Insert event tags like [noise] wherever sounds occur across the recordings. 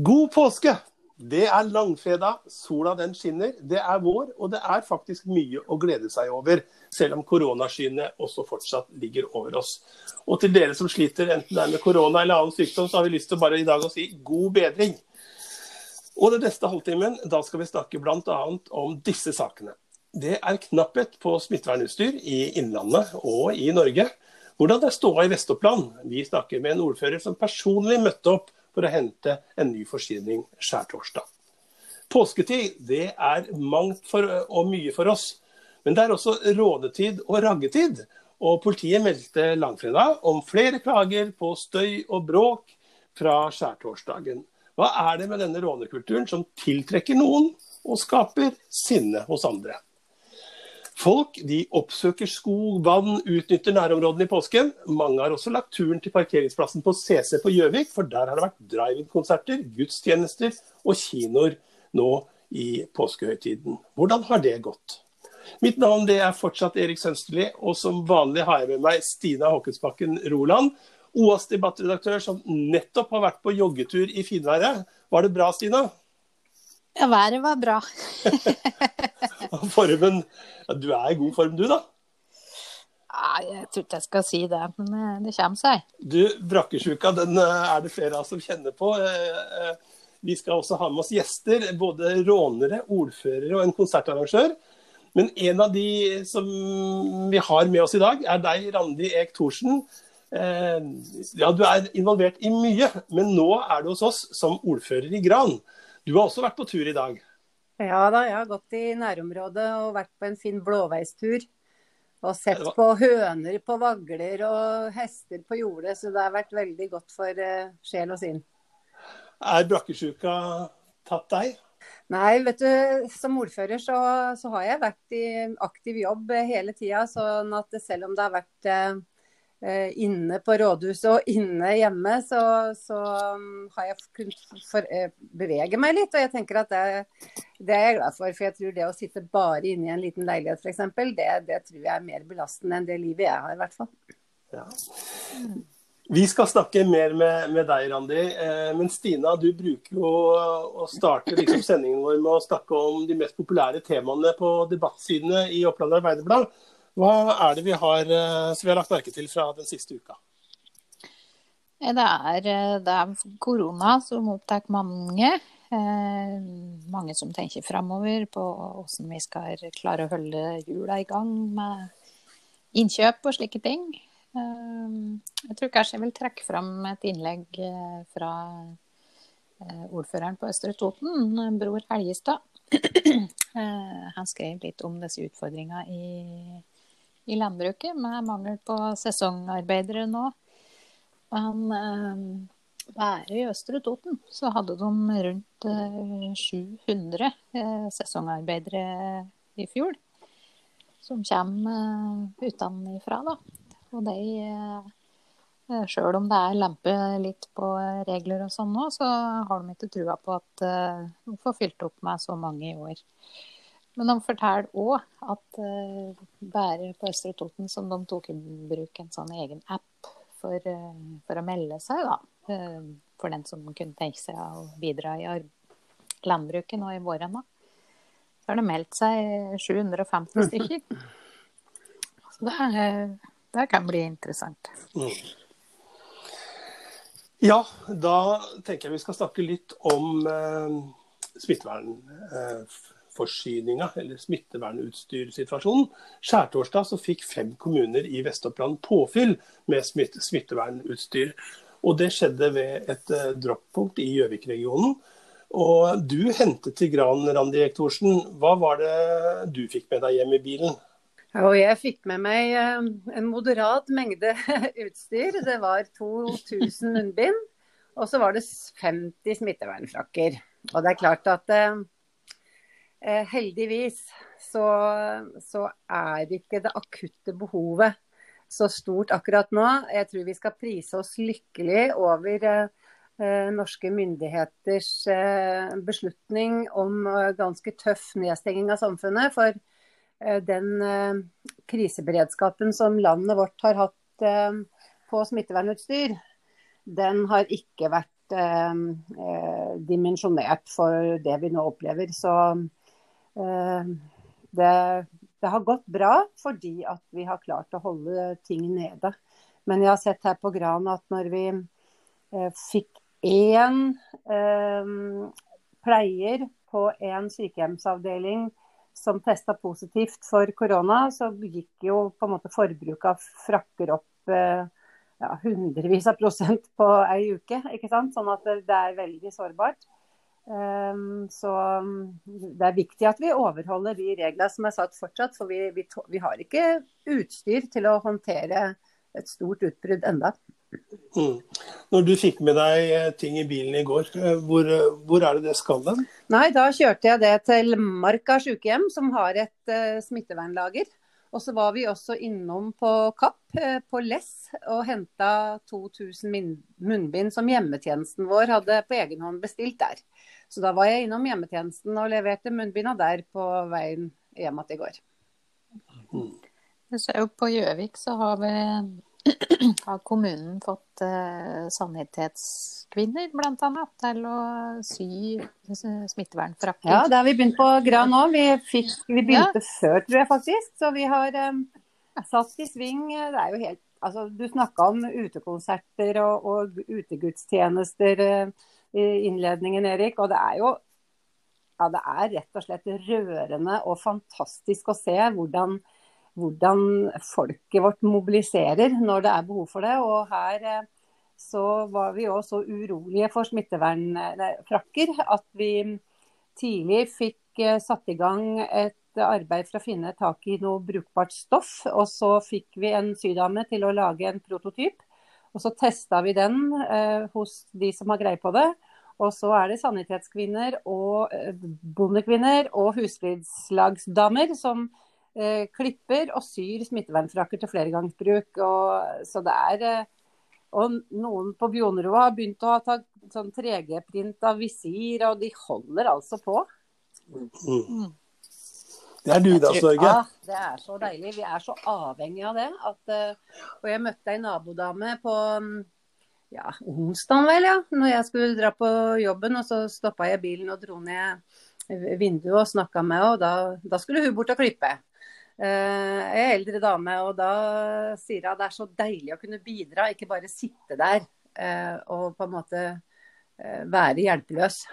God påske! Det er langfredag, sola den skinner, det er vår, og det er faktisk mye å glede seg over, selv om koronaskyene også fortsatt ligger over oss. Og til dere som sliter enten det er med korona eller annen sykdom, så har vi lyst til bare i dag å si god bedring. Og den neste halvtimen, da skal vi snakke bl.a. om disse sakene. Det er knapphet på smittevernutstyr i Innlandet og i Norge. Hvordan det er ståa i Vest-Oppland. Vi snakker med en ordfører som personlig møtte opp for å hente en ny forsyning skjærtorsdag. Påsketid det er mangt for, og mye for oss, men det er også rådetid og raggetid. Og politiet meldte langfredag om flere klager på støy og bråk fra skjærtorsdagen. Hva er det med denne rånekulturen som tiltrekker noen og skaper sinne hos andre? Folk de oppsøker skog, vann, utnytter nærområdene i påsken. Mange har også lagt turen til parkeringsplassen på CC på Gjøvik, for der har det vært drive-in-konserter, gudstjenester og kinoer nå i påskehøytiden. Hvordan har det gått? Mitt navn det er fortsatt Erik Sønsterli, og som vanlig har jeg med meg Stina Håkensbakken Roland. OAS debattredaktør som nettopp har vært på joggetur i finværet. Var det bra, Stina? Ja, været var bra. [laughs] Formen Du er i god form, du, da? Nei, jeg tror ikke jeg skal si det, men eh, det kommer seg. Du, Brakkesjuka den eh, er det flere av oss som kjenner på. Eh, vi skal også ha med oss gjester. Både rånere, ordførere og en konsertarrangør. Men en av de som vi har med oss i dag, er deg, Randi Eek Thorsen. Ja, du er involvert i mye, men nå er du hos oss som ordfører i Gran. Du har også vært på tur i dag? Ja da, jeg har gått i nærområdet og vært på en fin blåveistur. Og sett på høner på vagler og hester på jordet, så det har vært veldig godt for uh, sjel og sinn. Er brakkesjuka tatt deg? Nei, vet du, som ordfører så, så har jeg vært i aktiv jobb hele tida. Sånn at selv om det har vært Eh, inne på rådhuset og inne hjemme, så, så um, har jeg kunnet eh, bevege meg litt. Og jeg tenker at det, det, er jeg glad for. For jeg tror det å sitte bare inne i en liten leilighet f.eks., det, det tror jeg er mer belastende enn det livet jeg har, i hvert fall. Ja. Vi skal snakke mer med, med deg, Randi. Eh, men Stina, du bruker jo å starte liksom sendingen vår med å snakke om de mest populære temaene på debattsidene i Oppland Arbeiderblad. Hva er det vi har, eh, vi har lagt merke til fra den siste uka? Det er, eh, det er korona som opptar mange. Eh, mange som tenker framover på hvordan vi skal klare å holde hjula i gang med innkjøp og slike ting. Eh, jeg tror kanskje jeg vil trekke fram et innlegg eh, fra eh, ordføreren på Østre Toten, Bror Helgestad. [clears throat] han skrev litt om disse utfordringene i i landbruket med mangel på sesongarbeidere nå. Men eh, bare i Østre Toten så hadde de rundt eh, 700 eh, sesongarbeidere i fjor. Som kommer eh, utenfra, da. Og de eh, Sjøl om det er lempe litt på regler og sånn nå, så har de ikke trua på at eh, de får fylt opp med så mange i år. Men de forteller òg at uh, bare på Østre Toten som de tok i bruk en sånn egen app for, uh, for å melde seg, da. Uh, for den som kunne tenke seg å bidra i landbruket nå i våren. da. Så har det meldt seg 750 stykker. [laughs] Så det, det kan bli interessant. Mm. Ja, da tenker jeg vi skal snakke litt om smittevern forsyninga, eller smittevernutstyrsituasjonen. Skjærtorsdag så fikk fem kommuner i Vest-Oppland påfyll med smitt smittevernutstyr. Og det skjedde ved et uh, droppunkt i Gjøvik-regionen. Og du hentet til Gran, Randi Ektorsen. Hva var det du fikk med deg hjem i bilen? Og jeg fikk med meg uh, en moderat mengde [laughs] utstyr. Det var 2000 munnbind. Og så var det 50 smittevernfrakker. Og det er klart at Eh, heldigvis så, så, er ikke det akutte behovet så stort akkurat nå. Jeg tror vi skal prise oss lykkelig over eh, norske myndigheters eh, beslutning om eh, ganske tøff nedstenging av samfunnet. For eh, den eh, kriseberedskapen som landet vårt har hatt på smittevernutstyr, den har ikke vært eh, eh, dimensjonert for det vi nå opplever. Så eh, det, det, har gått bra fordi at vi har klart å holde ting nede. Men jeg har sett her på Gran at når vi eh, fikk én eh, pleier på en sykehjemsavdeling som testa positivt for korona, så gikk jo på en måte forbruket av frakker opp eh, ja, hundrevis av prosent på ei uke. ikke sant? Sånn at det er veldig sårbart. Um, så det er viktig at vi overholder de reglene som er satt fortsatt. For vi, vi, vi har ikke utstyr til å håndtere et stort utbrudd enda. Mm. Når du fikk med deg eh, ting i bilen i går, eh, hvor, eh, hvor er det det skal den? Nei, Da kjørte jeg det til Marka sykehjem, som har et uh, smittevernlager. Og så var vi også innom på Kapp, på Less, og henta 2000 munnbind som hjemmetjenesten vår hadde på egen hånd bestilt der. Så da var jeg innom hjemmetjenesten og leverte munnbinda der på veien hjem igjen i går. På Gjøvik så har vi [clears throat] har kommunen fått uh, sanitetskvinner bl.a. til å sy smittevernfrakker. Ja, det har vi begynt på Gran nå. Vi, fikk, vi begynte ja. før, tror jeg faktisk. Så vi har um, satt i sving. Det er jo helt Altså, du snakka om utekonserter og, og utegudstjenester uh, innledningen, Erik. Og det er jo ja, det er rett og slett rørende og fantastisk å se hvordan hvordan folket vårt mobiliserer når det er behov for det. Og her eh, så var vi òg så urolige for smittevernfrakker at vi tidlig fikk eh, satt i gang et arbeid for å finne tak i noe brukbart stoff. Og så fikk vi en sydame til å lage en prototyp. Og så testa vi den eh, hos de som har greie på det. Og så er det sanitetskvinner og eh, bondekvinner og husflidslagsdamer som eh, klipper og syr smittevernfrakker til flergangsbruk. Og, så det er eh, og noen på Bjonerud har begynt å ha tatt sånn 3G-print av visir, og de holder altså på. Mm. Det er dugnadsnorge. Ja, det er så deilig. Vi er så avhengig av det. At, uh, og jeg møtte ei nabodame på ja, onsdag, vel, ja. Når jeg skulle dra på jobben. Og så stoppa jeg bilen og dro ned vinduet og snakka med henne. Og da, da skulle hun bort og klippe. Eh, jeg er eldre dame, og da sier hun at det er så deilig å kunne bidra, ikke bare sitte der eh, og på en måte eh, være hjelpeløs.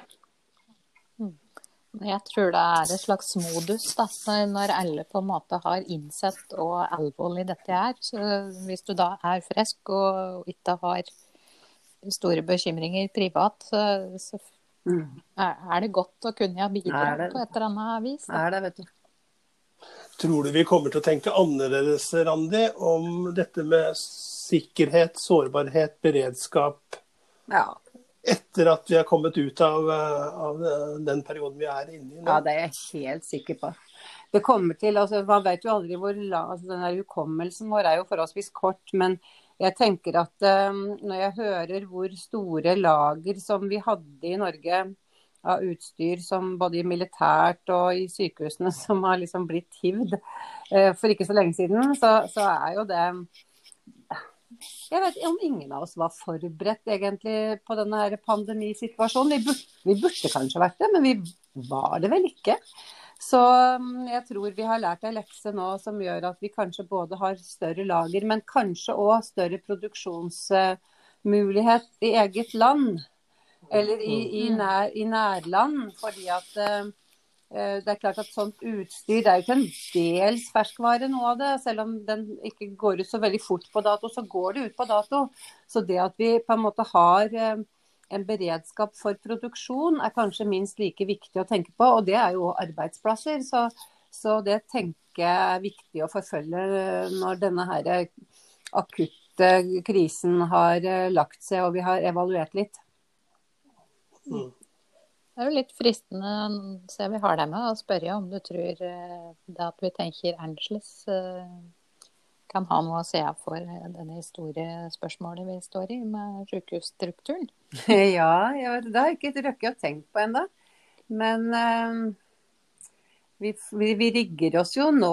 Jeg tror det er et slags modus da, når alle på en måte har innsett hvor alvorlig dette er. Så hvis du da er frisk og ikke har store bekymringer privat, så, så mm. er det godt å kunne bidra på et eller annet vis. Da. Er det, vet du. Tror du vi kommer til å tenke annerledes, Randi, om dette med sikkerhet, sårbarhet, beredskap? Ja. Etter at vi har kommet ut av, av den perioden vi er inne i nå? Ja, det er jeg helt sikker på. Det kommer til, altså Man vet jo aldri hvor altså, den der Hukommelsen vår er jo forholdsvis kort. Men jeg tenker at um, når jeg hører hvor store lager som vi hadde i Norge av utstyr som både i militært og i sykehusene [laughs] som har liksom blitt hivd uh, for ikke så lenge siden, så, så, er jo det Jeg vet om ingen av oss var forberedt egentlig på denne her pandemisituasjonen. Vi burde, vi burde kanskje vært det, men vi var det vel ikke. Så mm, jeg tror vi har lært en lekse nå som gjør at vi kanskje både har større lager, men kanskje òg større produksjonsmulighet i eget land. Eller i, i, mm. nær, i nærland. Fordi at uh, det er klart at sånt utstyr Det er jo ikke en dels ferskvare, noe av det. Selv om den ikke går ut så veldig fort på dato, så går det ut på dato. Så det at vi på en måte har uh, en beredskap for produksjon, er kanskje minst like viktig å tenke på. Og det er jo arbeidsplasser. Så, så det tenker jeg er viktig å forfølge når denne her akutte krisen har lagt seg og vi har evaluert litt. Mm. Det er jo litt fristende, se vi har deg med, å spørre om du tror eh, det at vi tenker Angeles eh, kan ha noe å se for denne store spørsmålet vi står i med sykehusstrukturen? [laughs] Ja, det har jeg ikke rukket å tenke på ennå. Men uh, vi, vi, vi, rigger oss jo nå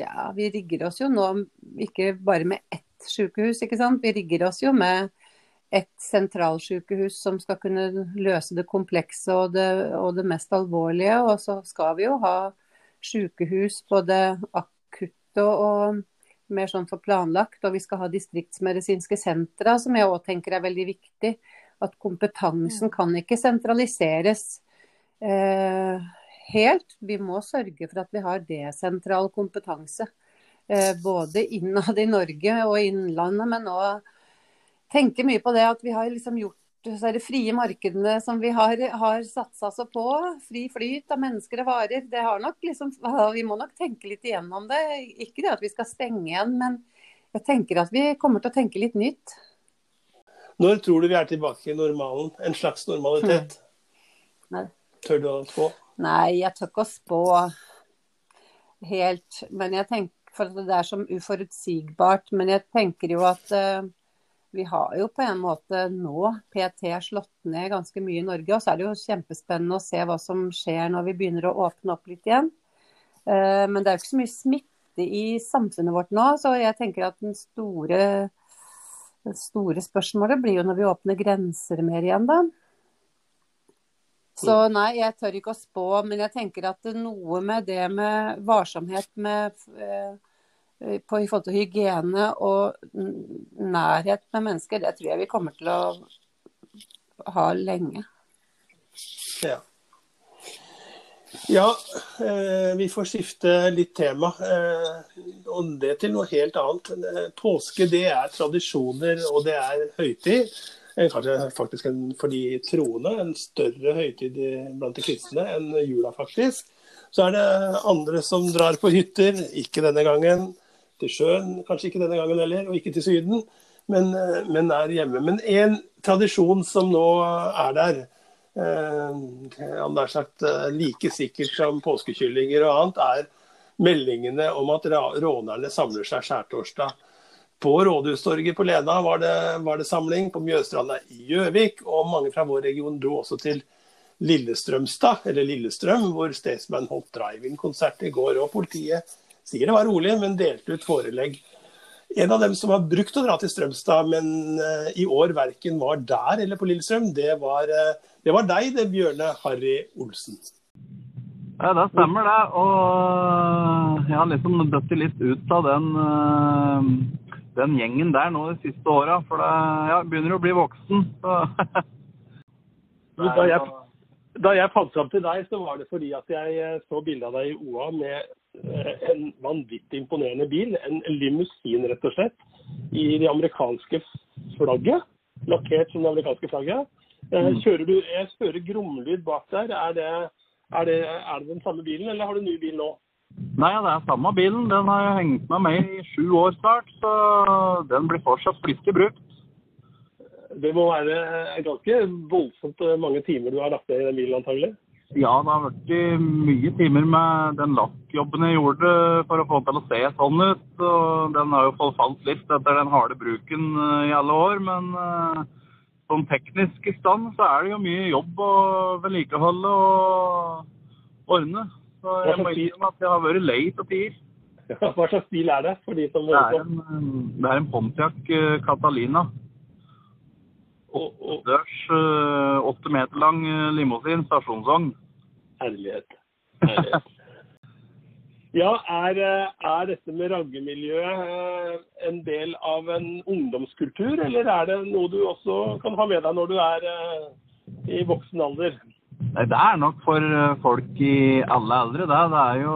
Ja, vi rigger oss jo nå ikke bare med ett sykehus, ikke sant. Vi rigger oss jo med et sentralsykehus som skal kunne løse det komplekse og det, og det mest alvorlige. Og så skal vi jo ha sykehus, både akutte og mer sånn for planlagt. Og vi skal ha distriktsmedisinske sentra, som jeg òg tenker er veldig viktig. At kompetansen kan ikke sentraliseres eh, helt. Vi må sørge for at vi har desentral kompetanse. Eh, både innad i Norge og innlandet, men òg tenke mye på det at vi har liksom gjort så er det frie markedene som vi har, har satsa så på. Fri flyt av mennesker og varer. Det har nok liksom, [laughs] vi må nok tenke litt igjennom det. Ikke det at vi skal stenge igjen, men jeg tenker at vi kommer til å tenke litt nytt. Når tror du vi er tilbake i normalen? En slags normalitet? Nei. Tør du å spå? Nei, jeg tør ikke å spå helt. Men jeg tenker, for Det er så uforutsigbart. Men jeg tenker jo at uh, vi har jo på en måte nå PT slått ned ganske mye i Norge. Og så er det jo kjempespennende å se hva som skjer når vi begynner å åpne opp litt igjen. Uh, men det er jo ikke så mye smitte i samfunnet vårt nå, så jeg tenker at den store, det store spørsmålet blir jo når vi åpner grenser mer igjen, da. Så nei, jeg tør ikke å spå, men jeg tenker at noe med det med varsomhet med, eh, på, i forhold til hygiene og nærhet med mennesker, det tror jeg vi kommer til å ha lenge. Ja. Ja, eh, vi får skifte litt tema. Eh, og det til noe helt annet. Eh, påske det er tradisjoner og det er høytid. Kanskje faktisk en, for de troende en større høytid blant de kristne enn jula, faktisk. Så er det andre som drar på hytter, ikke denne gangen. Til sjøen, kanskje ikke denne gangen heller, og ikke til Syden, men, men er hjemme. Men en tradisjon som nå er der, eh, sagt, eh, like sikkert som påskekyllinger og annet, er meldingene om at rånerne samler seg skjærtorsdag på Rådhustorget på Lena var det, var det samling, på Mjøstranda i Gjøvik. Og mange fra vår region dro også til Lillestrømstad, eller Lillestrøm, hvor Staysman holdt drive-in-konsert i går. Og politiet sier det var rolig, men delte ut forelegg. En av dem som har brukt å dra til Strømstad, men uh, i år verken var der eller på Lillestrøm, det var, uh, det var deg, det, Bjørne Harry Olsen. Ja, det stemmer det. Og jeg har liksom dødd litt ut av den uh, den gjengen der nå de siste åra. For det ja, begynner å bli voksen. [laughs] da, jeg, da jeg fant fram til deg, så var det fordi at jeg eh, så bilde av deg i OA med eh, en vanvittig imponerende bil. En limousin, rett og slett, i det amerikanske flagget. Lakkert som det amerikanske flagget. Eh, mm. Kjører du, Jeg hører gromlyd bak der. Er det, er, det, er det den samme bilen, eller har du ny bil nå? Nei, det er samme bilen. Den har jeg hengt med meg i sju år snart, så den blir fortsatt flittig brukt. Det må være ganske voldsomt mange timer du har lagt ned i den bilen, antagelig? Ja, det har vært mye timer med den lakkjobben jeg gjorde for å få den til å se sånn ut. Og den har jo forfalt litt etter den harde bruken eh, i alle år. Men som sånn teknisk i stand så er det jo mye jobb å vedlikeholde og ordne. Så jeg må innrømme at jeg har vært lei til tider. Hva slags bil er det? for de som det, er en, det er en Pontiac eh, Catalina. Åttedørs, eh, åtte meter lang eh, limousin, stasjonsvogn. Herlighet. Ja, er, er, dette med raggemiljøet en del av en ungdomskultur, eller er det noe du også kan ha med deg når du er i voksen alder? Det er nok for eh, folk i alle aldre, det. Det er jo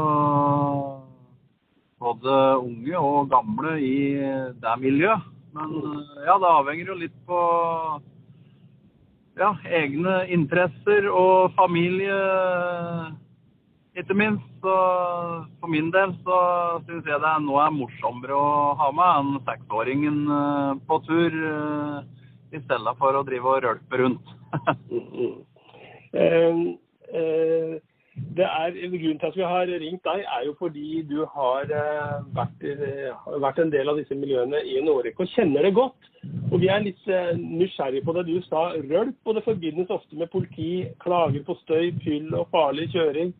både unge og gamle i det miljøet. Men eh, ja, det avhenger jo litt på ja, egne interesser og familie, ikke minst. Så for min del så syns jeg det nå er morsommere å ha med enn seksåringen eh, på tur, i stedet for å drive og rølpe rundt. [laughs] Eh, eh, det er, Grunnen til at vi har ringt deg, er jo fordi du har eh, vært, vært en del av disse miljøene i en årrekke og kjenner det godt. Og Vi er litt nysgjerrige på det du sa. Rølp, og det forbindes ofte med politi, klager på støy, fyll og farlig kjøring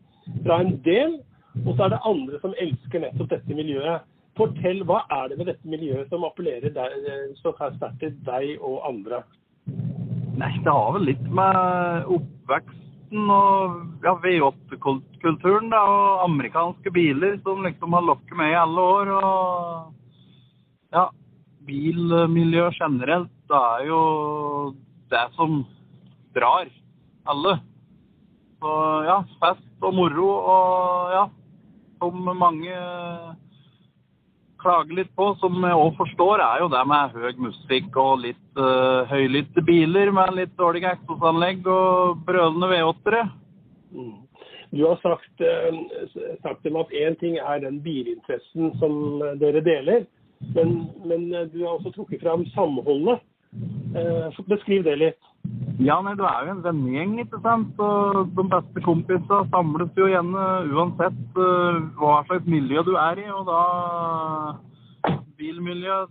fra en del. Og så er det andre som elsker nettopp dette miljøet. Fortell, hva er det med dette miljøet som appellerer deg, så sterkt til deg og andre? Nei, det har vel litt med oppveksten og ja, V8-kulturen da, og amerikanske biler som liksom har lokket med i alle år. Og ja, bilmiljø generelt det er jo det som drar alle. Så ja, fest og moro og ja, som mange klager litt på, som jeg òg forstår, er jo det med høy musikk og litt uh, høylytte biler med litt dårlige eksosanlegg og brølende V8-ere. Mm. Du har sagt, uh, sagt dem at én ting er den bilinteressen som dere deler, men, men du har også trukket fram samholdet. Uh, beskriv det litt. Ja, nei, du er jo en vennegjeng, ikke sant. Og de beste kompisene samles jo igjen uansett uh, hva slags miljø du er i. Og da Bilmiljø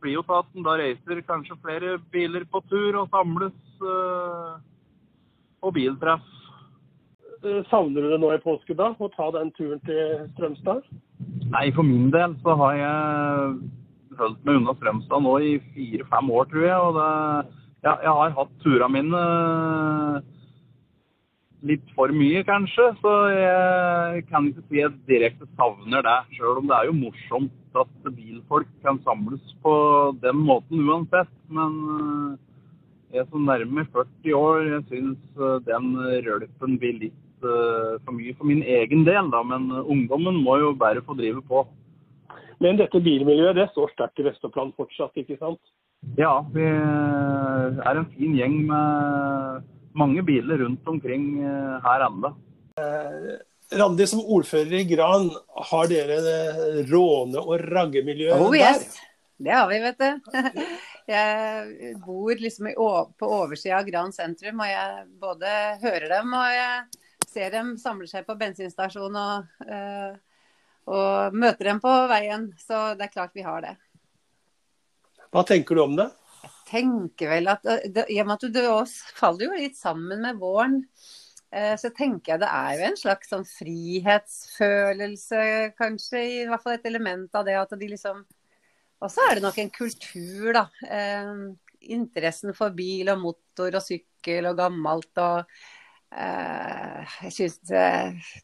blir jo tatt, da reiser kanskje flere biler på tur og samles uh, på biltreff. Eh, savner du det nå i påsken, da? Å ta den turen til Strømstad? Nei, for min del så har jeg holdt meg unna Strømstad nå i fire-fem år, tror jeg. og det ja, jeg har hatt turene mine eh, litt for mye, kanskje. Så jeg kan ikke si jeg direkte savner det. Sjøl om det er jo morsomt at bilfolk kan samles på den måten uansett. Men eh, jeg som nærmer 40 år, jeg syns eh, den rølpen blir litt for mye for min egen del. Da. Men ungdommen må jo bare få drive på. Men dette bilmiljøet det står sterkt i Vestoppland fortsatt, ikke sant? Ja, vi er en fin gjeng med mange biler rundt omkring eh, her ennå. Eh, Randi, som ordfører i Gran, har dere råne- og raggemiljø oh, yes. der? Det har vi, vet du. [laughs] Jeg bor liksom på oversida av Gran sentrum, og jeg både hører dem og jeg ser dem samle seg på bensinstasjon og, eh, og møter dem på veien. Så det er klart vi har det. Hva tenker du om det? Jeg tenker vel at I og med at det faller jo litt sammen med våren, eh, så tenker jeg det er jo en slags sånn frihetsfølelse, kanskje. I hvert fall et element av det at de liksom Og så er det nok en kultur, da. Eh, interessen for bil og motor og sykkel og gammelt og eh, jeg synes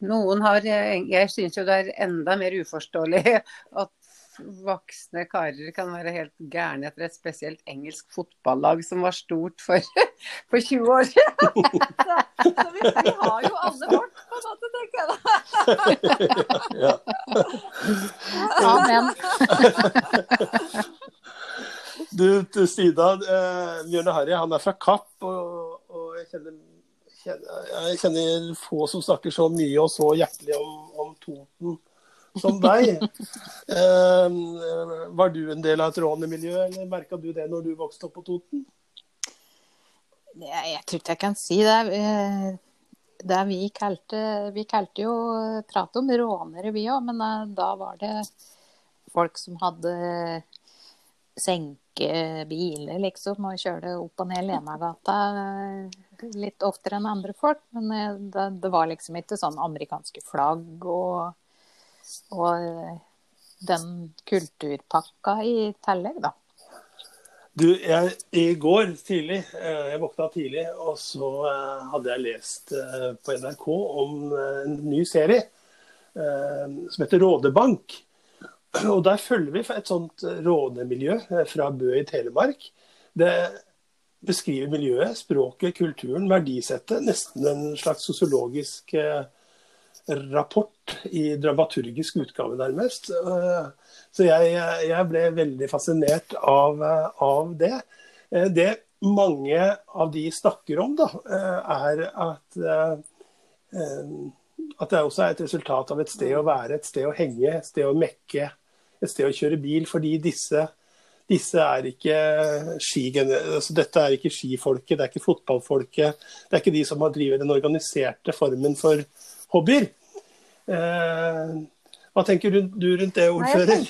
noen har Jeg syns jo det er enda mer uforståelig [laughs] at voksne karer kan være helt gærne etter et spesielt engelsk fotballag som var stort for, [laughs] for 20 år siden. [laughs] så, så vi, vi, har jo alle vårt, på en måte, tenker jeg da. [laughs] ja. Amen. du, Sida, eh, Bjørne Harry han er fra Kapp, og, og jeg, kjenner, kjenner, jeg, kjenner, få som snakker så mye og så hjertelig om, om Toten som deg. Uh, var du en del av et rånemiljø, eller merka du det når du vokste opp på Toten? Jeg tror ikke jeg kan si det. Eh, det vi kalte Vi kalte jo prat om rånere, vi òg, men eh, da var det folk som hadde senke biler, liksom, og kjørte opp og ned Lenagata eh, litt oftere enn andre folk. Men det, det var liksom ikke sånn amerikanske flagg og og eh, den kulturpakka i tillegg, da. Du, jeg, I går tidlig, eh, jeg våkna tidlig, og så eh, hadde jeg lest på NRK om en ny serie som heter Rådebank. Og Der følger vi et sånt rådemiljø fra Bø i Telemark. Det beskriver miljøet, språket, kulturen, verdisettet. Nesten en slags sosiologisk rapport i dramaturgisk utgave, nærmest. Eh, så jeg, jeg ble veldig fascinert av, av, det. Eh, det mange av de snakker om, da, eh, er at, at det også er et resultat av et sted å være, et sted å henge, et sted å mekke, et sted å kjøre bil. Fordi disse, disse er ikke altså Dette er ikke skifolket, det er ikke fotballfolket. Det er ikke de som har drevet den organiserte formen for hobbyer. Eh, hva tenker du, du rundt det, ordfører?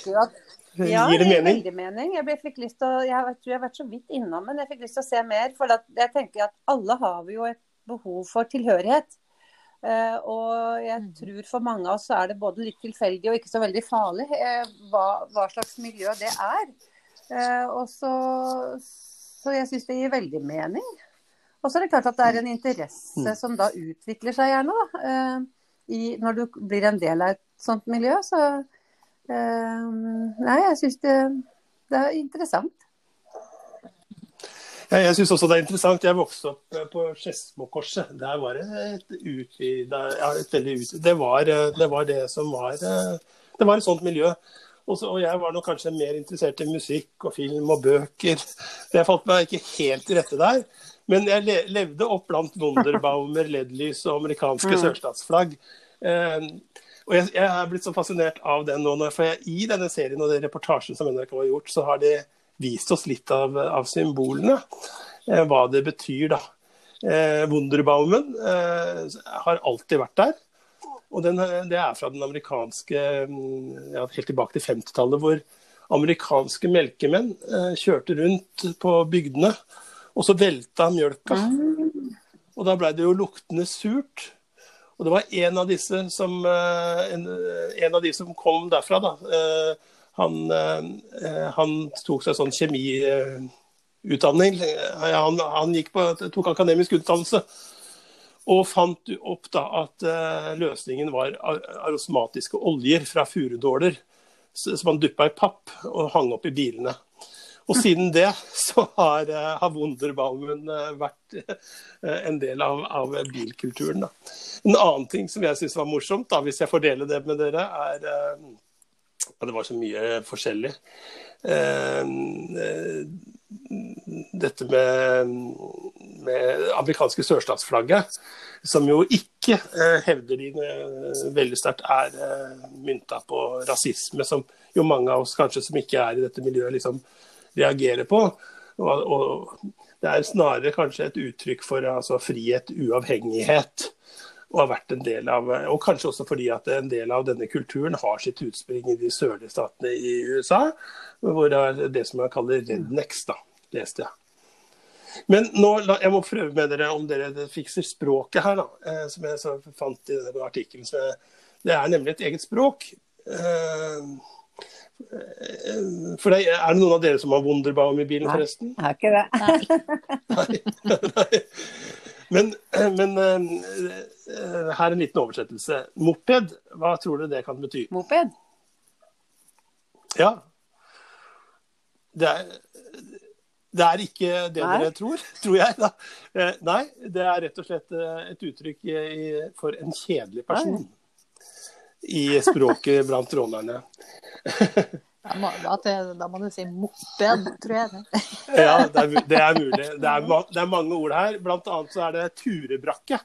Nei, [laughs] ja, Gir det mening? Veldig mening. Jeg, fikk lyst til å, jeg tror jeg har vært så vidt innom, men jeg fikk lyst til å se mer. For jeg tenker at alle har vi jo et behov for tilhørighet. Uh, og jeg mm. tror for mange av oss er det både litt tilfeldig og ikke så veldig farlig uh, hva, hva, slags miljø det er. Og så, så jeg syns det gir veldig mening. Og så er det klart at det er en interesse som da utvikler seg gjerne, da. eh, I, når du blir en del av et sånt miljø. Så eh, Nei, jeg syns det, det er interessant. Ja, jeg syns også det er interessant. Jeg vokste opp eh, på Skedsmokorset. Der var det et utvida ja, det, var, det var det som var Det var et sånt miljø. Også, og jeg var nok kanskje mer interessert i musikk og film og bøker. Jeg falt meg ikke helt til rette der. Men jeg levde opp blant Wunderbaumer, LED-lys og amerikanske Mm. sørstatsflagg. Eh, og jeg, jeg er blitt så fascinert av den nå. For jeg, i denne serien og den reportasjen som NRK har gjort, så har de vist oss litt av, av symbolene. Eh, hva det betyr, da. Eh, Wunderbaumen eh, har alltid vært der. Og den, det er fra den amerikanske mm, ja, Helt tilbake til 50-tallet, hvor amerikanske melkemenn eh, kjørte rundt på bygdene, og så velta mjølka. Og da blei det jo luktende surt. Og det var en av disse som, eh, en, en av de som kom derfra, da. eh, Han, eh, han tok seg sånn kjemiutdanning. Han, han på, tok akademisk utdannelse. Og fant opp da at løsningen var ar- arosmatiske oljer fra furudåler som han duppa i papp og hang opp i bilene. Og siden det så har, eh, har Wunderbalmen eh, vært eh, en del av, av bilkulturen. Da. En annen ting som jeg syns var morsomt, da, hvis jeg får dele det med dere, er ja, Det var så mye forskjellig. Dette med, med amerikanske sørstatsflagget, som jo ikke hevder de veldig sterkt er mynta på rasisme, som jo mange av oss kanskje som ikke er i dette miljøet, liksom reagerer på. Og, og det er snarere kanskje et uttrykk for altså, frihet, uavhengighet. Og har vært en del av, og kanskje også fordi at en del av denne kulturen har sitt utspring i de sørlige statene i USA, hvor det er det som man kaller rednecks, da, leste jeg. Men nå, jeg må prøve med dere om dere fikser språket her, da, eh, som jeg fant i denne artikkelen. Det er nemlig et eget språk. For det, Er det noen av dere som har Wunderbaum i bilen, Nei. forresten? Jeg har ikke det. Nei. [laughs] Nei. Men, men eh, her er en liten oversettelse. Moped, hva tror du det kan bety? Moped. Ja. Det er, det er ikke det Nei. dere tror, [laughs] tror jeg. da. Eh, Nei, det er rett og slett eh, et uttrykk for en kjedelig person. I språket blant rånerne. Da må, da, må du si moped, tror jeg. [laughs] Ja, det er, det er mulig. Det er, det er mange ord her. Blant annet så er det turebrakke.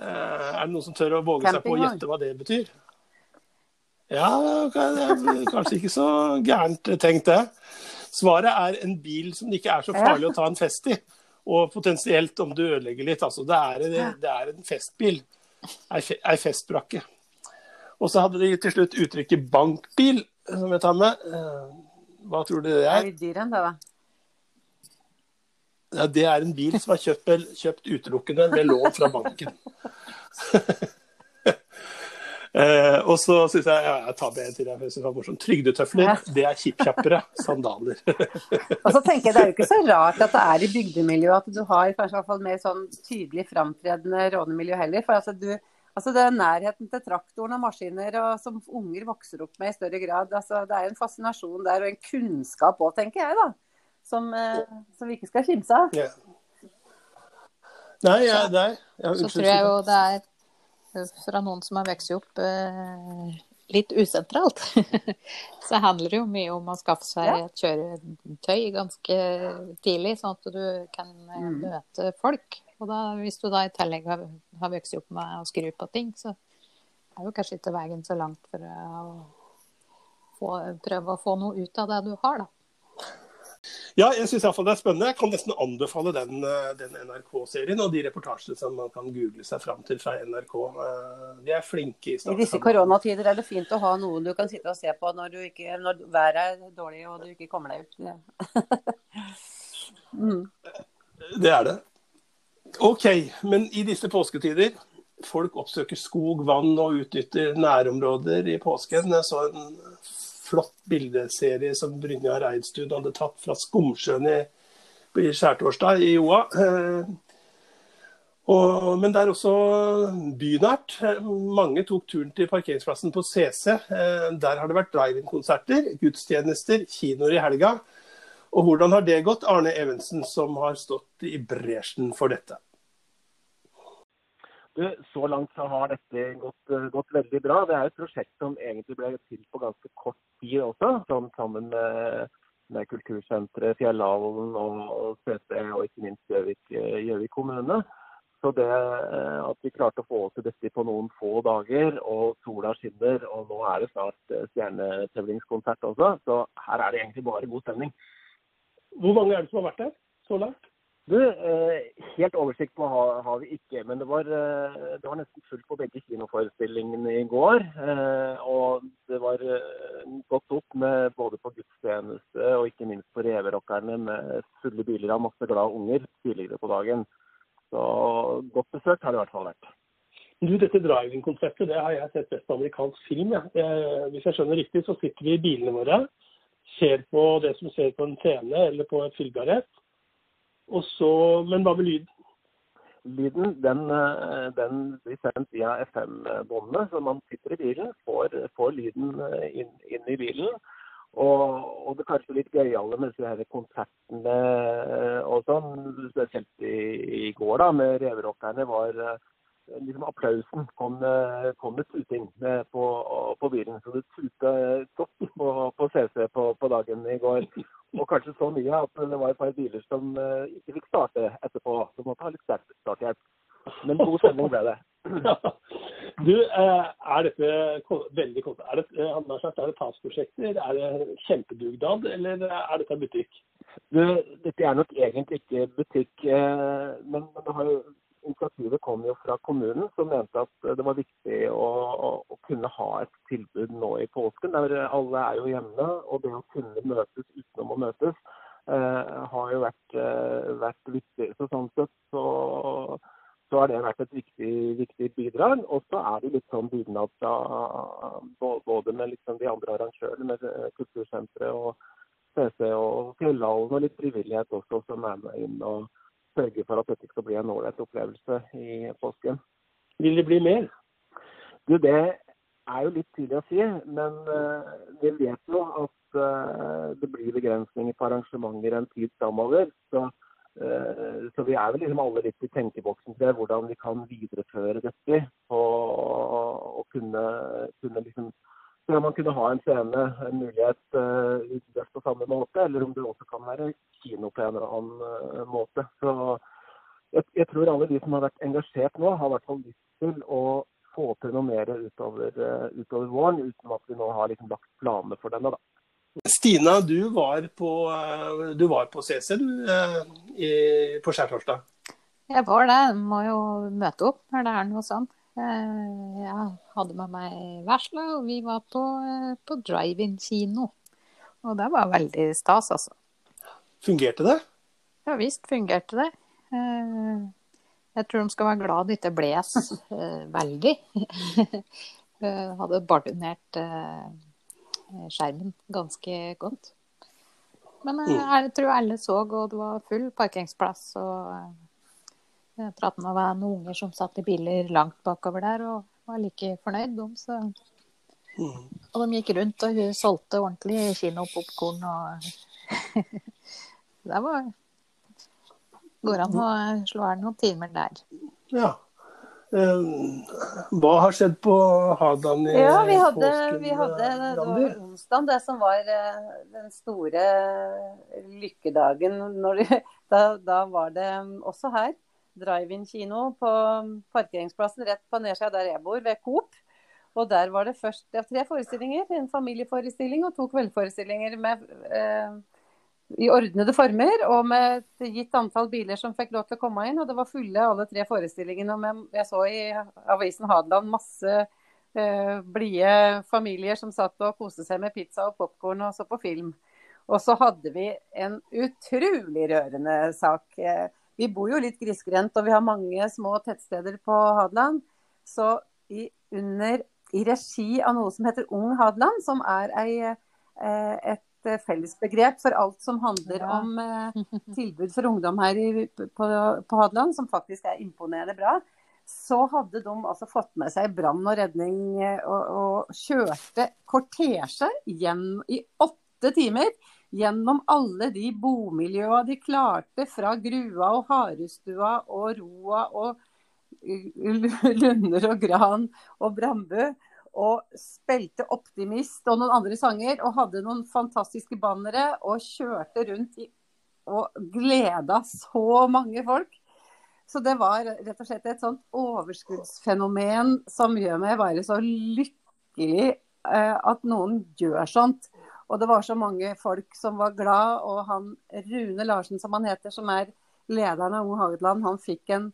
Eh, er det noen som tør å våge seg på å gjette hva det betyr? Ja, det er kanskje ikke så gærent tenkt, det. Svaret er en bil som det ikke er så farlig å ta en fest i. Og potensielt om du ødelegger litt. Altså, det, er, det er en festbil. Ei festbrakke. Og så hadde de til slutt uttrykket bankbil, som jeg tar med. Eh, Hva tror du det er? er litt dyr enn det, da. Ja, det er en bil som er kjøpt, kjøpt utelukkende med lån fra banken. [laughs] eh, og så syns jeg ja, jeg tar med en til. Jeg synes det var morsomt. Trygdetøfler, det er kjippkjappere. Sandaler. [laughs] Og så tenker jeg Det er jo ikke så rart at det er i bygdemiljøet at du har kanskje i hvert fall mer sånn tydelig framtredende rånemiljø heller. For altså, du, altså det er nærheten til traktoren og maskiner og, som unger vokser opp med i større grad. Altså, det er en fascinasjon der og en kunnskap òg, tenker jeg. da. Som, eh, som vi ikke skal kimse av. Yeah. Nei, jeg, nei. Ja, Så tror jeg jo det er fra noen som har vokst opp eh, litt usentralt, [laughs] så handler det jo mye om å skaffe seg Ja. et kjøretøy ganske tidlig, sånn at du kan eh, Mm. møte folk. Og da, hvis du da i tillegg har, har vokst opp med å skru på ting, så er jo kanskje ikke veien så langt for å få, prøve å få noe ut av det du har, da. Ja, jeg syns iallfall det er spennende. Jeg kan nesten anbefale den, eh, den NRK-serien og de reportasjene som man kan google seg fram til fra NRK. Eh, De er flinke i I disse koronatider er det fint å ha noen du kan sitte og se på når, du ikke, når været er dårlig og du ikke kommer deg ut. Ja. [laughs] mm. Det er det. OK, men i disse påsketider Folk oppsøker skog, vann og utnytter nærområder i påsken. Jeg så en flott bildeserie som Brynjar Eidstuen hadde tatt fra Skumsjøen i i skjærtorsdag i Joa. Og, men det er også bynært. Mange tok turen til parkeringsplassen på CC. Der har det vært drive-in-konserter, gudstjenester, kinoer i helga. Og hvordan har det gått, Arne Evensen, som har stått i bresjen for dette? Så langt så har dette gått, gått, veldig bra. Det er et prosjekt som egentlig ble til på ganske kort tid også, som, sammen med, med Kultursenteret, Fjellhallen og, og CC, og ikke minst Gjøvik kommune. Så det at vi klarte å få til dette på noen få dager, og sola skinner, og nå er det snart stjernetevlingskonsert også, så her er det egentlig bare god stemning. Hvor mange er det som har vært der så langt? Du, Helt oversikt på har, har vi ikke, men det var, det var, nesten fullt på begge kinoforestillingene i går. Og det var godt opp med både på gudstjeneste og ikke minst på Reverockerne med fulle biler av masse glade unger tidligere på dagen. Så godt besøkt har det i hvert fall vært. Du, Dette driving-konseptet det har jeg sett best på amerikansk film. Ja. Hvis jeg skjønner riktig, så sitter vi i bilene våre ser på det som ser på en scene eller på et filmgarett. Men hva med lyden? Lyden den, den blir sendt via FM-båndene, så man sitter i bilen, får, får lyden inn, inn, i bilen. Og, og det kanskje litt gøyale med disse konsertene og sånn, spesielt i, i går da, med Reverockerne, var liksom applausen kom, kom med tuting på, på, bilen. Så det tuta godt på, på CC på, på, dagen i går. Og kanskje så mye at det var et par biler som ikke fikk starte etterpå. Så måtte ha litt starthjelp. Men god stemning ble det. [laughs] Du, er dette veldig er det, er det TAS-prosjekter? Er det kjempedugnad, eller er dette butikk? Du, dette er nok egentlig ikke butikk, men det har jo initiativet kom jo fra kommunen, som mente at det var viktig å, å, å, kunne ha et tilbud nå i påsken. der Alle er jo hjemme, og det å kunne møtes utenom å møtes eh, har jo vært, eh, vært, viktig. Så sånn sett så, så har det vært et viktig, viktig bidrag. Og så er det litt sånn dugnad fra både med liksom de andre arrangørene, med Kultursenteret og CC og Fjellhallen, og litt frivillighet også, som er med inn. og sørge for at dette skal bli en ålreit opplevelse i påsken. Vil det bli mer? Du, Det er jo litt tidlig å si, men uh, vi vet jo at uh, det blir begrensninger på arrangementer en tid framover. Så, uh, så, vi er vel liksom alle litt i tenkeboksen til hvordan vi kan videreføre dette. Og, og kunne, kunne liksom om man kunne ha en scene, en mulighet utendørs på samme måte, eller om det også kan være kino på en eller annen uh, måte. Så jeg, jeg, tror alle de som har vært engasjert nå, har i hvert fall lyst til å få til noe mer utover, uh, utover våren, uten at vi nå har liksom lagt planer for denne. da. Stina, du var på, du var på CC du, i, på skjærtorsdag? Jeg var det. Må jo møte opp når det er noe sånt. Eh, jeg hadde med meg vesla, og vi var på, eh, på drive-in-kino. Og det var veldig stas, altså. Fungerte det? Ja visst fungerte det. Eh, jeg tror de skal være glad det ikke bles veldig. Jeg [laughs] hadde bardunert skjermen ganske godt. Men mm. jeg tror alle så, og det var full parkeringsplass. og jeg pratet med noen unger som satt i biler langt bakover der og var like fornøyd, de. Så. Mm. Og de gikk rundt og hun solgte ordentlig kinopopkorn og [laughs] Det var Går an å slå av noen timer der. Ja. Um, hva har skjedd på Hadan i ja, vi hadde, påsken? Vi hadde, det var onsdag det som var uh, den store lykkedagen. Når, [laughs] da, da var det også her drive-in-kino på parkeringsplassen rett på nedsida der jeg bor, ved Coop. Og der var det først ja, tre forestillinger. En familieforestilling og to kveldsforestillinger med, eh, i ordnede former. Og med et gitt antall biler som fikk lov til å komme inn. Og det var fulle alle tre forestillingene. Og jeg så i avisen Hadeland masse eh, blide familier som satt og koste seg med pizza og popkorn og så på film. Og så hadde vi en utrolig rørende sak. Eh, vi bor jo litt grisgrendt, og vi har mange små tettsteder på Hadeland. Så i, under, i regi av noe som heter Ung Hadeland, som er ei, eh, et eh, fellesbegrep for alt som handler Ja. om eh, [laughs] tilbud for ungdom her i, på, på Hadeland, som faktisk er imponerende bra. Så hadde de altså fått med seg brann og redning eh, og, og kjørte kortesje i åtte timer gjennom alle de bomiljøa de klarte, fra Grua og Harestua og Roa og [laughs] Lunder og Gran og Brambu. Og spilte 'Optimist' og noen andre sanger, og hadde noen fantastiske bannere. Og kjørte rundt i, og gleda så mange folk. Så det var rett og slett et sånt overskuddsfenomen som gjør meg bare så lykkelig eh, at noen gjør sånt. Og det var så mange folk som var glad, og han Rune Larsen, som han heter, som er lederen av Ung Hageland, han fikk en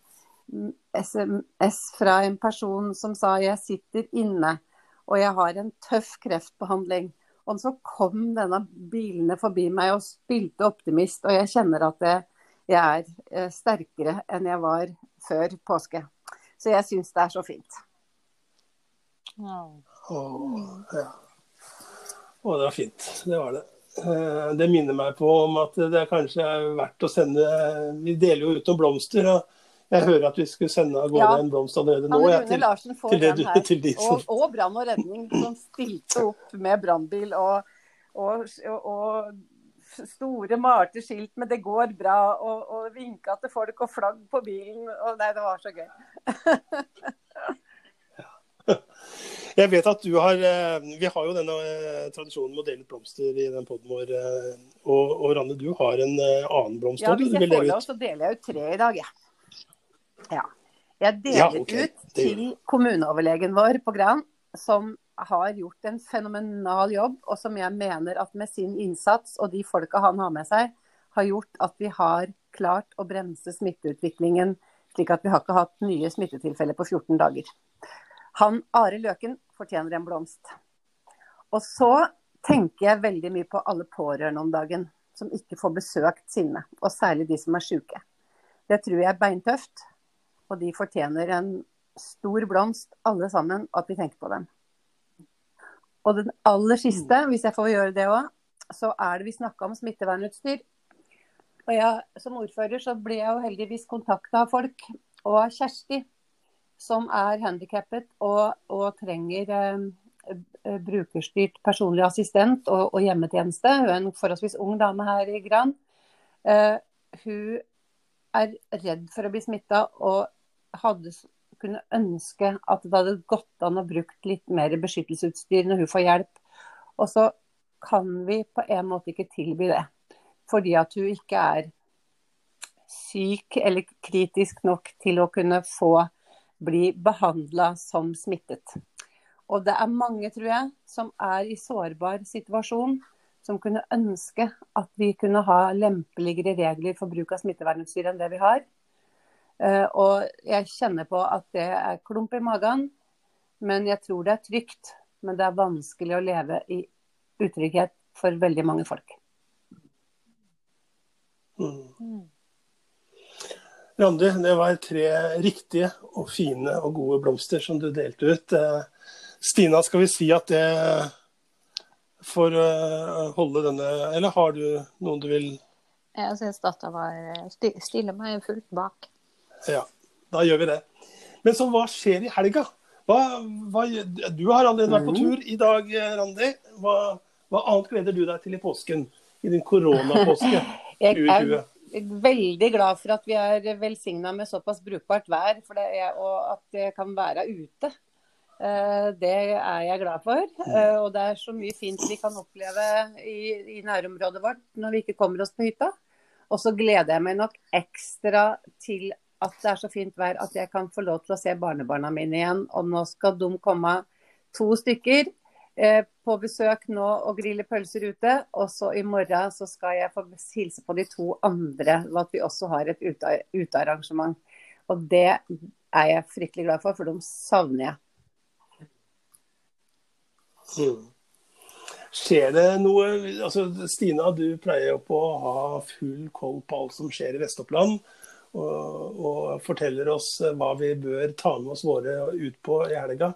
mm, SMS fra en person som sa jeg sitter inne og jeg har en tøff kreftbehandling. Og så kom denne bilene forbi meg og spilte optimist, og jeg kjenner at jeg, jeg er eh, sterkere enn jeg var før påske. Så jeg syns det er så fint. Ja. Åh, ja. Å, det var fint. Det var det. Eh, Det minner meg på om at det kanskje er verdt å sende Vi deler jo ut noen blomster. og Jeg hører at vi skulle sende av gårde Ja. en blomst allerede nå. ja, til, Larsen får til det den du- til de som- Og, og brann og redning som stilte opp med brannbil og, og, og, store malte skilt med 'det går bra', og, og vinka til folk og flagg på bilen. Og nei, det var så gøy. [laughs] Jeg vet at du har eh, Vi har jo denne eh, tradisjonen med å dele ut blomster i den poden vår. eh, Og, og Ranne, du har en annen blomst Ja, hvis jeg får lov, så deler jeg ut tre i dag, jeg. Ja. Jeg deler Ja, okay. ut til kommuneoverlegen vår på Gran, som har gjort en fenomenal jobb, og som jeg mener at med sin innsats og de folka han har med seg, har gjort at vi har klart å bremse smitteutviklingen, slik at vi har ikke hatt nye smittetilfeller på 14 dager. Han Are Løken fortjener en blomst. Og så tenker jeg veldig mye på alle pårørende om dagen som ikke får besøkt sine, og særlig de som er syke. Det tror jeg er beintøft, og de fortjener en stor blomst, alle sammen, at vi tenker på dem. Og den aller siste, hvis jeg får gjøre det òg, så er det vi snakka om smittevernutstyr. Og jeg, som ordfører så ble jeg jo heldigvis kontakta av folk, og av Kjersti, som er handikappet og, og trenger eh, eh, brukerstyrt personlig assistent og, og hjemmetjeneste. Hun er en forholdsvis ung dame her i Gran. Eh, hun er redd for å bli smitta og hadde kunne ønske at det hadde gått an å brukt litt mer beskyttelsesutstyr når hun får hjelp. Og så kan vi på en måte ikke tilby det. Fordi at hun ikke er syk eller kritisk nok til å kunne få bli behandla som smittet. Og det er mange, tror jeg, som er i sårbar situasjon, som kunne ønske at vi kunne ha lempeligere regler for bruk av smittevernutstyr enn det vi har. Eh, Og jeg kjenner på at det er klump i magen, men jeg tror det er trygt. Men det er vanskelig å leve i utrygghet for veldig mange folk. Mm. Randi, det var tre riktige og fine og gode blomster som du delte ut. Eh, Stina, skal vi si at det får eh, holde denne Eller har du noen du vil Jeg syns dattera var sti- Stiller meg fullt bak. Ja, da gjør vi det. Men så hva skjer i helga? Hva, hva, du har allerede vært på tur i dag, eh, Randi. Hva, hva annet gleder du deg til i påsken? I din koronapåske [laughs] Jeg er 2020? veldig glad for at vi er velsigna med såpass brukbart vær, for det er, og at det kan være ute. Eh, Det er jeg glad for. Eh, Og det er så mye fint vi kan oppleve i, i nærområdet vårt når vi ikke kommer oss på hytta. Og så gleder jeg meg nok ekstra til at det er så fint vær at jeg kan få lov til å se barnebarna mine igjen. Og nå skal de komme to stykker eh, på besøk nå og grille pølser ute. Og så i morgen så skal jeg få hilse på de to andre, og at vi også har et ute- utearrangement. Og det er jeg fryktelig glad for, for de savner jeg. Mm. Skjer det noe altså Stina, du pleier jo på å ha full koll på alt som skjer i Vest-Oppland. Og, og forteller oss hva vi bør ta med oss våre ut på i helga.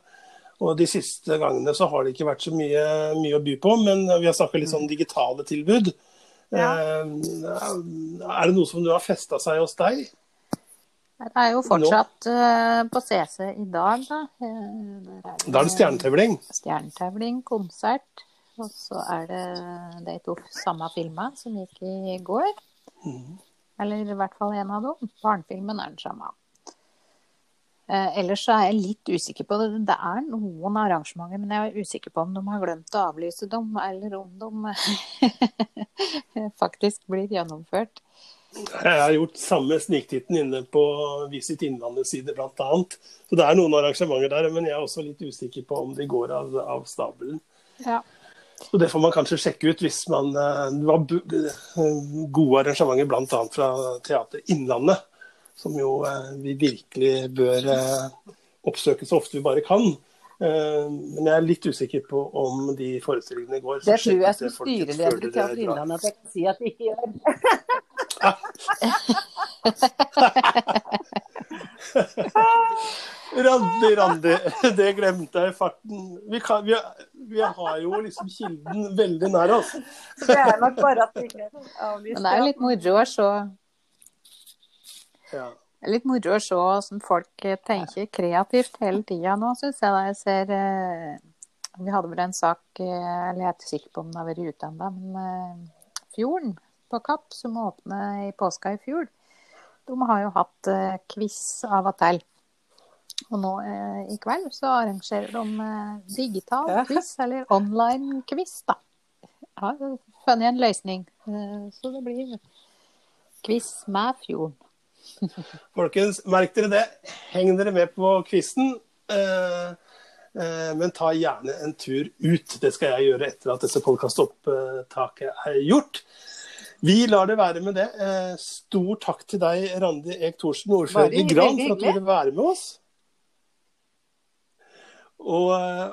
Og De siste gangene så har det ikke vært så mye, mye å by på, men vi har snakka litt sånn digitale tilbud. Ja. Eh, er det noe som du har festa seg hos deg? Det er jo fortsatt Nå. på CC i dag, da. Eh, Da er det stjernetevling. Stjernetevling, konsert. Og så er det de to samme filma som gikk i går. Mhm. Eller i hvert fall en av dem. Barnefilmen er den samme. Eh, ellers så er jeg litt usikker på det. Det er noen arrangementer, men jeg er usikker på om de har glemt å avlyse dem, eller om de [laughs] faktisk blir gjennomført. Jeg har gjort samme sniktitten inne på Visit Innlandets side bl.a. Så det er noen arrangementer der, men jeg er også litt usikker på om de går av, av stabelen. Ja. Så Det får man kanskje sjekke ut hvis man eh, Det var eh, gode arrangementer bl.a. fra Teater Innlandet, som jo eh, vi virkelig bør oppsøke så ofte vi bare kan. Eh, Men jeg er litt usikker på om de forestillingene går. så Det tror jeg som styreleder i Teater. Innlandet at jeg kan si at de ikke gjør. [laughs] [laughs] [laughs] [laughs] Randi, Randi, det glemte jeg i farten. Vi, kan, vi, vi har jo liksom kilden veldig nær oss. Det er nok bare at vi ikke avlyser. Men det er litt moro å se Ja. Det er litt moro å se hvordan folk tenker kreativt hele tida nå, syns jeg. da Jeg ser eh, Vi hadde vel en sak, eh, eller jeg er ikke sikker på om den har vært ute ennå, men eh, Fjorden på Kapp, som åpna i påska i fjor, de har jo hatt eh, quiz av og til. Og nå eh, i kveld så arrangerer de eh, digital Ja. quiz, eller online quiz, da. Jeg har funnet en løsning, eh, så det blir quiz med Fjorden. [laughs] Folkens, merk dere det. Heng dere med på quizen. Eh, eh, men ta gjerne en tur ut. Det skal jeg gjøre etter at dette podkastopptaket er gjort. Vi lar det være med det. Eh, stor takk til deg, Randi Eek Thorsen, ordfører i Gran, for at du ville være med oss. Og,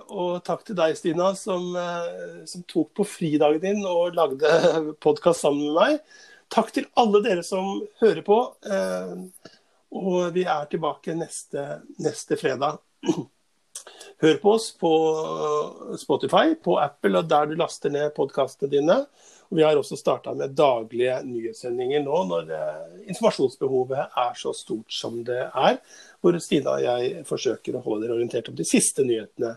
og takk til deg, Stina, som, eh, som tok på fridagen din og lagde [laughs] podkast sammen med meg. Takk til alle dere som hører på. eh, Og vi er tilbake neste, neste fredag. [clears throat] Hør på oss på Spotify, på Apple og der du laster ned podkastene dine. Og vi har også starta med daglige nyhetssendinger nå når eh, informasjonsbehovet er så stort som det er. Hvor Stina og jeg forsøker å holde dere orientert om de siste nyhetene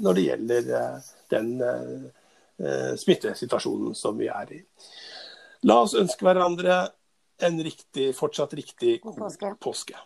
når det gjelder eh, den eh, smittesituasjonen som vi er i. La oss ønske hverandre en riktig, fortsatt riktig God påske.